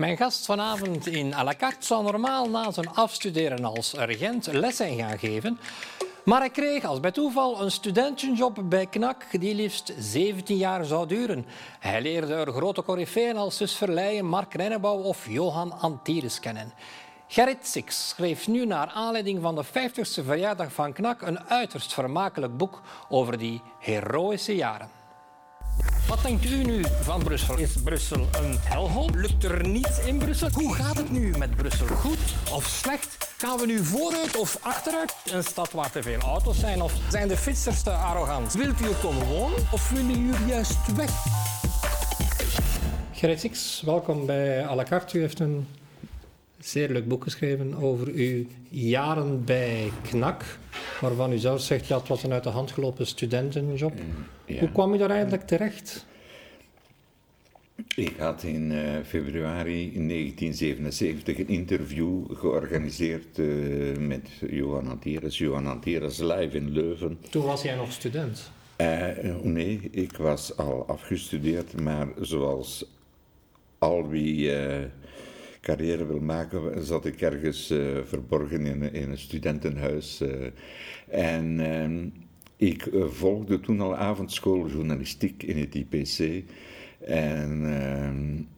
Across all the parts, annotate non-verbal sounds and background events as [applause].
Mijn gast vanavond in à la carte zou normaal na zijn afstuderen als regent lessen gaan geven. Maar hij kreeg als bij toeval een studentenjob bij KNAK die liefst 17 jaar zou duren. Hij leerde er grote coryfeeën als Sus Mark Rennebouw of Johan Antires kennen. Gerrit Six schreef nu naar aanleiding van de 50ste verjaardag van KNAK een uiterst vermakelijk boek over die heroïsche jaren. Wat denkt u nu van Brussel? Is Brussel een helhol? Lukt er niets in Brussel? Hoe gaat het nu met Brussel? Goed of slecht? Gaan we nu vooruit of achteruit? Een stad waar te veel auto's zijn? Of zijn de fietsers te arrogant? Wilt u er komen wonen of willen jullie juist weg? Gerrit Six, welkom bij à la carte. U heeft een zeer leuk boek geschreven over uw jaren bij KNAK, waarvan u zelf zegt dat het was een uit de hand gelopen studentenjob. Ja. Hoe kwam u daar eigenlijk terecht? Ik had in eh, februari 1977 een interview georganiseerd eh, met Johan Antires. Johan Antires live in Leuven. Toen was jij nog student. Eh, nee, ik was al afgestudeerd, maar zoals al wie carrière wil maken, zat ik ergens verborgen in, in een studentenhuis. en ehm, ik volgde toen al avondschool journalistiek in het IPC. En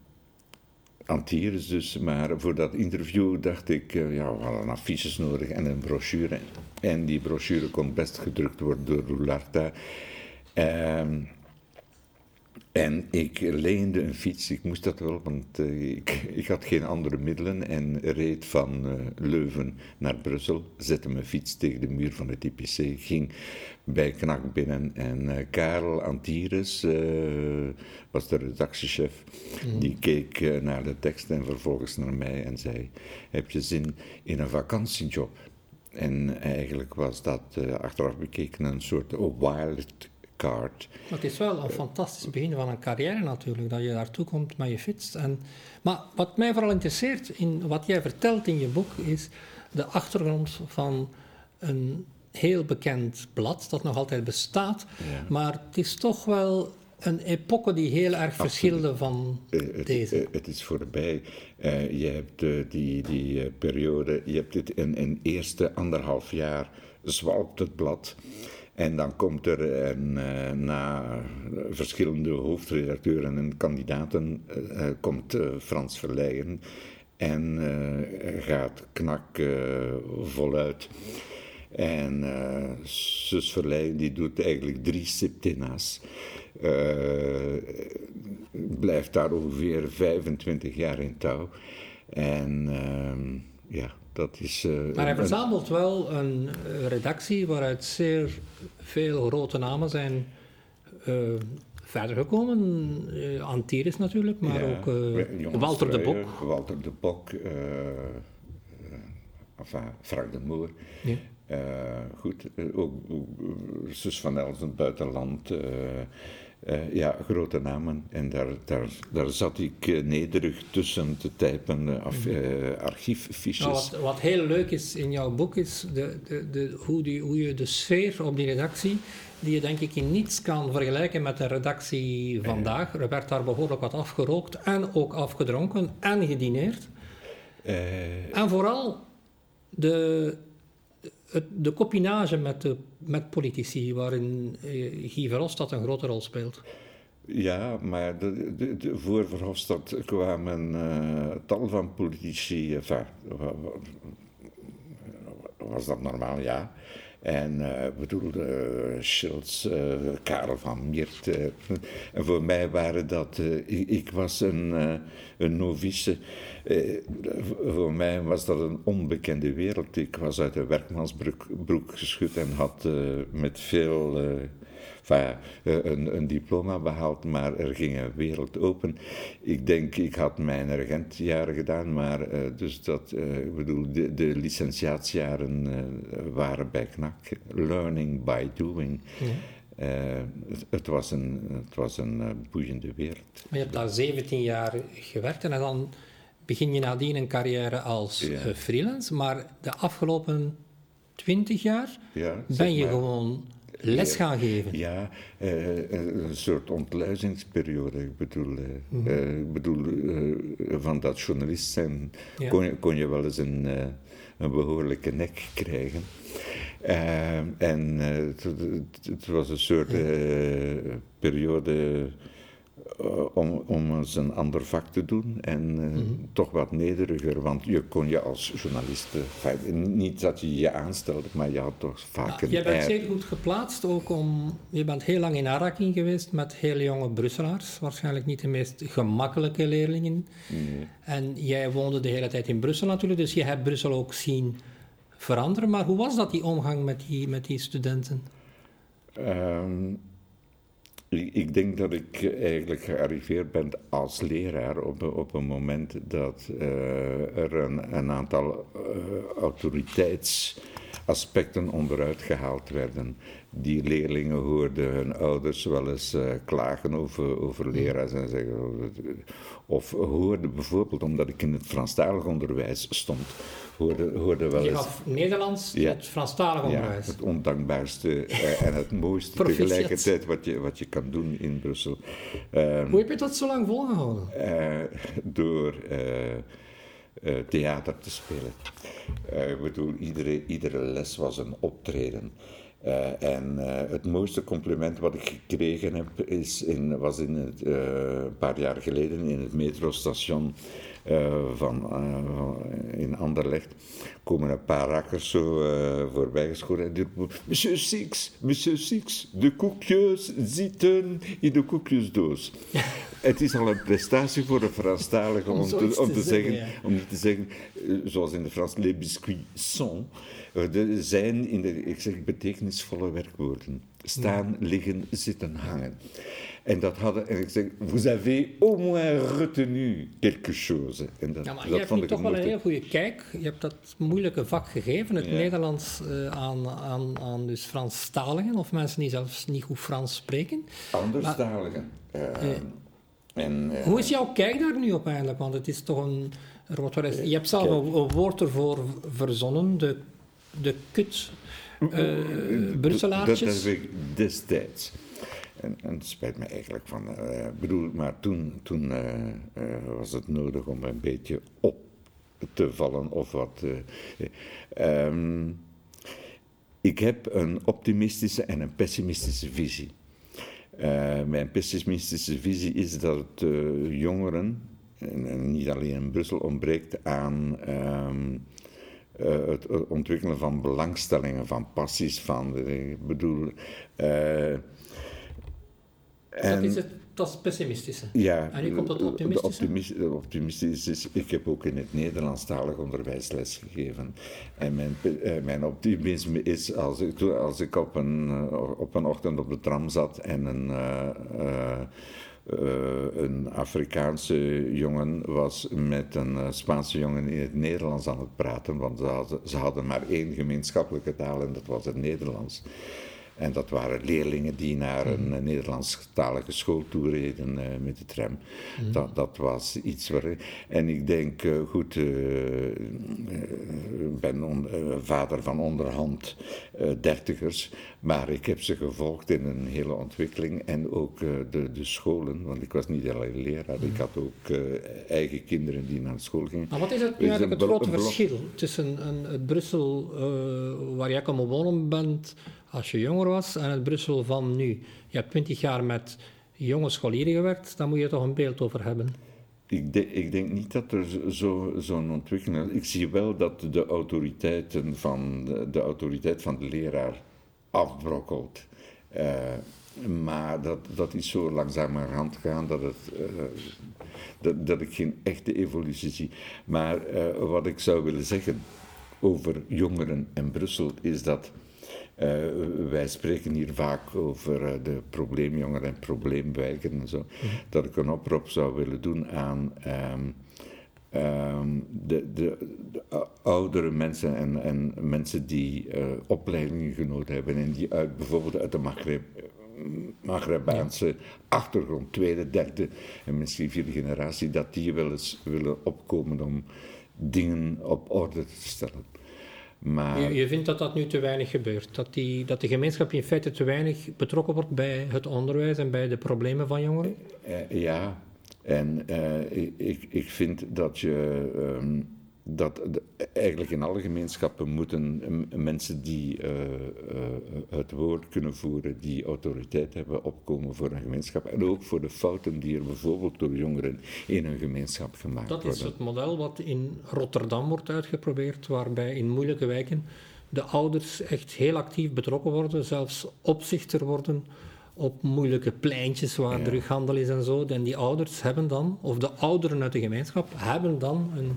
Antires dus, maar voor dat interview dacht ik, eh, ja, we hadden affiches nodig en een brochure. En die brochure kon best gedrukt worden door Roularta. Ehm, en ik leende een fiets, ik moest dat wel, want eh, ik, [laughs] ik had geen andere middelen en reed van eh, Leuven naar Brussel, zette mijn fiets tegen de muur van het IPC, ging bij Knak binnen en eh, Karel Antires was de redactiechef, die keek naar de tekst en vervolgens naar mij en zei, heb je zin in een vakantiejob? En eigenlijk was dat achteraf bekeken een soort wild card. Maar het is wel een fantastisch begin van een carrière natuurlijk, dat je daartoe komt met je fiets. En, maar wat mij vooral interesseert in wat jij vertelt in je boek, is de achtergrond van een heel bekend blad dat nog altijd bestaat. Ja. Maar het is toch wel een epoche die heel erg verschilde van Eh, het, deze. eh, het is voorbij. Eh, je hebt eh, die, die eh, periode, je hebt het in een eerste anderhalf jaar zwalpt het blad. En dan komt er een, eh, na verschillende hoofdredacteuren en kandidaten, eh, eh, komt Frans Verleijen en gaat knak voluit. En eh zus Verleijen die doet eigenlijk drie septina's. Eh, blijft daar ongeveer 25 jaar in touw. En ehm, ja, dat is... eh, Maar hij een- verzamelt wel een eh, redactie waaruit zeer veel grote namen zijn eh, verder gekomen. Eh Antiris natuurlijk, maar ja, ook Walter de Bok. Walter de Bok, enfin, Frank de Moor. Ja. Goed, ook, ook, Sus van Elsen, buitenland. Eh, eh, ja, grote namen. En daar, daar, daar zat ik eh, nederig tussen te typen uh, af, eh, archieffiches. Nou, wat, wat heel leuk is in jouw boek is de, de, de, hoe, die, hoe je de sfeer op die redactie, die je denk ik in niets kan vergelijken met de redactie vandaag. Er werd daar behoorlijk wat afgerookt en ook afgedronken en gedineerd. Eh, En vooral de, de copinage met, de, met politici, waarin eh, Guy Verhofstadt een grote rol speelt. Ja, maar de, de, voor Verhofstadt kwamen eh, tal van politici. Enfin, wa- was dat normaal? Ja. En eh, ik bedoel, eh, Schultz, eh, Karel van Miert. eh, en voor mij waren dat. eh, ik, ik was een, eh, een novice. Eh, voor- mij was dat een onbekende wereld. Ik was uit de werkmansbroek broek geschud en had eh, met veel. Enfin, eh, een, een diploma behaald, maar er ging een wereld open. Ik denk, ik had mijn regentjaren gedaan, maar eh, dus dat, eh, ik bedoel, de, de licentiaatsjaren eh, waren bij KNAK. Learning by doing. Het, het was een, het was een boeiende wereld. Maar je hebt daar 17 jaar gewerkt en dan begin je nadien een carrière als Ja. freelance. Maar de afgelopen 20 jaar Ja, ben je maar. gewoon les gaan geven. Ja, eh, een soort ontluizingsperiode. Ik bedoel, eh, eh, ik bedoel eh, van dat journalist zijn, kon, je, kon je wel eens een, een behoorlijke nek krijgen. en het, het, was een soort periode om, om eens een ander vak te doen en uh, mm-hmm. toch wat nederiger, want je kon je als journalist, uh, niet dat je je aanstelde, maar je had toch vaak ja, een Jij bent zeer goed geplaatst, ook om, je bent heel lang in aanraking geweest met hele jonge Brusselaars, waarschijnlijk niet de meest gemakkelijke leerlingen. Nee. En jij woonde de hele tijd in Brussel natuurlijk, dus je hebt Brussel ook zien veranderen, maar hoe was dat, die omgang met die, met die studenten? Um, ik denk dat ik eigenlijk gearriveerd ben als leraar op, op een moment dat uh, er een, een aantal uh, autoriteitsaspecten onderuit gehaald werden. Die leerlingen hoorden hun ouders wel eens uh, klagen over, over leraars en zeggen. Of hoorden bijvoorbeeld, omdat ik in het Franstalig onderwijs stond, hoorde, hoorde wel Je gaf Nederlands ja, het Franstalig onderwijs. Ja, het ondankbaarste uh, [laughs] en het mooiste tegelijkertijd wat je, wat je kan doen in Brussel. Um, Hoe heb je dat zo lang volgehouden? Uh, door uh, theater te spelen. ik bedoel, iedere, iedere les was een optreden. Uh, en het mooiste compliment wat ik gekregen heb is in, was in het, een paar jaar geleden in het metrostation van, in Anderlecht. komen een paar rakkers zo voorbij geschoren en Monsieur Six, Monsieur Six, de koekjes zitten in de koekjesdoos. [laughs] het is al een prestatie voor een Franstalige om, om, te, om te, zeggen, om niet te zeggen, zoals in de Frans, les biscuits sont. Er zijn in de, ik zeg, betekenisvolle werkwoorden. Staan, liggen, zitten, hangen. En dat hadden, en ik zeg, vous avez au moins retenu quelque chose. En dat, ja, maar dat je hebt nu toch wel een heel goede kijk. Je hebt dat moeilijke vak gegeven, het Nederlands, uh, aan, aan, aan dus Franstaligen, of mensen die zelfs niet goed Frans spreken. Anderstaligen. Uh, uh, en, hoe is jouw kijk daar nu op eigenlijk? Want het is toch een... Er je hebt zelf een, een woord ervoor verzonnen, de de kut uh, Brusselaartjes? Dat, dat heb ik destijds. En, en het spijt me eigenlijk van. Uh, bedoel, maar toen, toen uh, was het nodig om een beetje op te vallen of wat. Um, ik heb een optimistische en een pessimistische visie. Mijn pessimistische visie is dat jongeren, en, en, niet alleen in Brussel, ontbreekt aan. Um, uh, het ontwikkelen van belangstellingen, van passies, van, ik bedoel... En, dat is het dat is pessimistische. Ja. En nu komt het optimistische? De optimistische is, ik heb ook in het Nederlandstalig onderwijs lesgegeven. En mijn, uh, mijn optimisme is, als ik, als ik op, een, op een ochtend op de tram zat en een uh, een Afrikaanse jongen was met een uh, Spaanse jongen in het Nederlands aan het praten, want ze hadden, ze hadden maar één gemeenschappelijke taal en dat was het Nederlands. En dat waren leerlingen die naar een mm. Nederlandstalige school toe reden uh, met de tram. Mm. Dat, dat was iets waar. En ik denk, uh, goed, uh, ik ben on, vader van onderhand dertigers, maar ik heb ze gevolgd in een hele ontwikkeling en ook de, de scholen, want ik was niet alleen leraar, mm. ik had ook eigen kinderen die naar school gingen. Maar wat is het, nu eigenlijk het grote verschil tussen een, het Brussel waar jij kan wonen bent? Als je jonger was en het Brussel van nu. Je hebt twintig jaar met jonge scholieren gewerkt, dan moet je toch een beeld over hebben. Ik, ik denk niet dat er zo'n zo ontwikkeling is. Ik zie wel dat de, autoriteiten van, de, autoriteit van de leraar afbrokkelt. Uh, maar dat, dat is zo langzamerhand gaan dat, het, uh, dat, dat ik geen echte evolutie zie. Maar uh, wat ik zou willen zeggen over jongeren en Brussel is dat wij spreken hier vaak over uh, de probleemjongeren en probleemwijken en zo. Dat ik een oproep zou willen doen aan um, um, de, de, de, oudere mensen en, en mensen die uh, opleidingen genoten hebben en die uit, bijvoorbeeld uit de Maghreb, Maghrebaanse ja. achtergrond, tweede, derde en misschien vierde generatie, dat die wel eens willen opkomen om dingen op orde te stellen. Maar... Je, je, vindt dat dat nu te weinig gebeurt? Dat, die, dat de gemeenschap in feite te weinig betrokken wordt bij het onderwijs en bij de problemen van jongeren? Eh, ja, En ik, ik vind dat je. Ehm, dat eigenlijk in alle gemeenschappen moeten mensen die uh, het woord kunnen voeren, die autoriteit hebben, opkomen voor een gemeenschap. En ook voor de fouten die er bijvoorbeeld door jongeren in een gemeenschap gemaakt worden. Dat is het model wat in Rotterdam wordt uitgeprobeerd, waarbij in moeilijke wijken de ouders echt heel actief betrokken worden, zelfs opzichter worden op moeilijke pleintjes waar ja. drughandel is en zo. En die ouders hebben dan, of de ouderen uit de gemeenschap, hebben dan een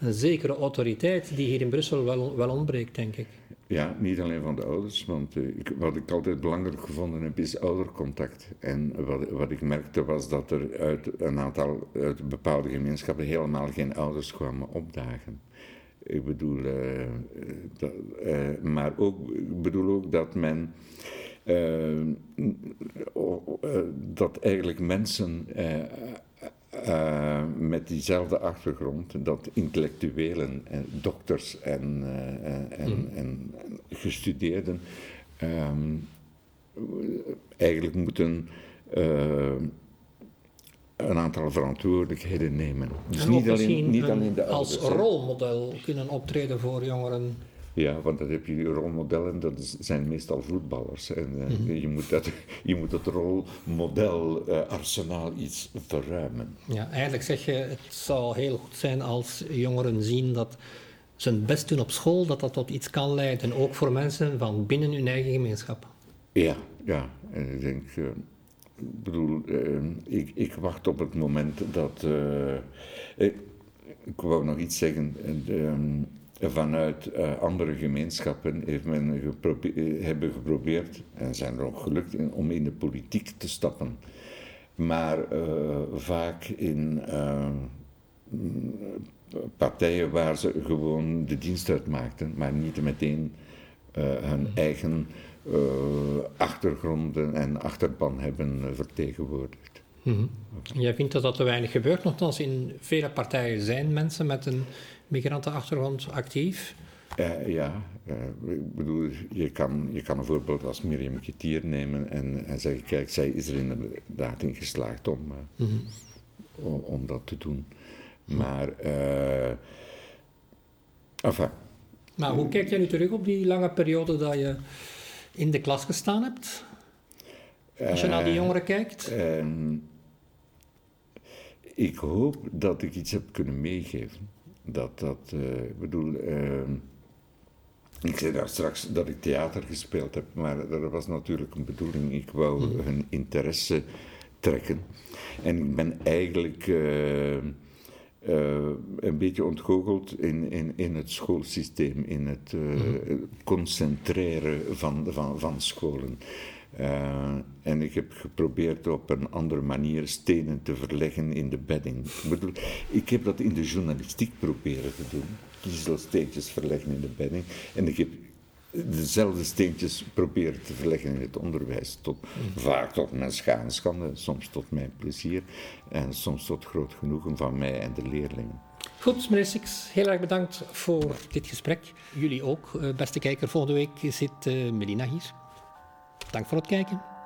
een zekere autoriteit die hier in Brussel wel, wel ontbreekt, denk ik. Ja, niet alleen van de ouders, want uh, ik, wat ik altijd belangrijk gevonden heb, is oudercontact. En wat, wat ik merkte was dat er uit een aantal, uit bepaalde gemeenschappen helemaal geen ouders kwamen opdagen. Ik bedoel, uh, dat, uh, maar ook, ik bedoel ook dat men. dat eigenlijk mensen uh, met diezelfde achtergrond, dat intellectuelen, en dokters en, uh, en, mm. en, gestudeerden um, eigenlijk moeten uh, een aantal verantwoordelijkheden nemen. Dus niet alleen, niet alleen de ouders, als rolmodel kunnen optreden voor jongeren ja, want dan heb je rolmodellen, dat zijn meestal voetballers. En uh, mm -hmm. je, moet dat, je moet dat rolmodelarsenaal uh, iets verruimen. Ja, eigenlijk zeg je, het zou heel goed zijn als jongeren zien dat ze hun best doen op school, dat dat tot iets kan leiden, ook voor mensen van binnen hun eigen gemeenschap. Ja, ja. En ik denk, uh, bedoel, ik, ik, wacht op het moment dat. ik, ik wou nog iets zeggen. Ehm, vanuit uh, andere gemeenschappen heeft men geprobeerd, eh, hebben geprobeerd, en zijn er ook gelukt, in, om in de politiek te stappen. Maar uh, vaak in uh, partijen waar ze gewoon de dienst uitmaakten, maar niet meteen hun eigen achtergronden en achterban hebben vertegenwoordigd. Mm -hmm. Jij vindt dat dat te weinig gebeurt, nogthans in vele partijen zijn mensen met een migrantenachtergrond actief? Uh, ja, uh, ik bedoel, je kan, je kan een voorbeeld als Miriam Ketier nemen en, en zeggen, kijk, zij is er inderdaad in geslaagd om, uh, mm -hmm. om, dat te doen. Maar, enfin. Maar hoe kijk jij nu terug op die lange periode dat je in de klas gestaan hebt? Als je naar die jongeren kijkt? Ehm, ik hoop dat ik iets heb kunnen meegeven dat, dat uh, ik bedoel, uh, ik zei daar straks dat ik theater gespeeld heb, maar dat was natuurlijk een bedoeling. Ik wou mm. hun interesse trekken. En ik ben eigenlijk uh, een beetje ontgoocheld in, in, in het schoolsysteem, in het mm. concentreren van, van, van scholen. Uh, en ik heb geprobeerd op een andere manier stenen te verleggen in de bedding. Ik, bedoel, ik heb dat in de journalistiek proberen te doen. Kiezelsteentjes verleggen in de bedding. En ik heb dezelfde steentjes proberen te verleggen in het onderwijs. Tot, Vaak tot mijn schaanschande, soms tot mijn plezier. En soms tot groot genoegen van mij en de leerlingen. Goed, meneer Six, heel erg bedankt voor dit gesprek. Jullie ook, eh, beste kijker. Volgende week zit uh, Melina hier. Dank voor het kijken.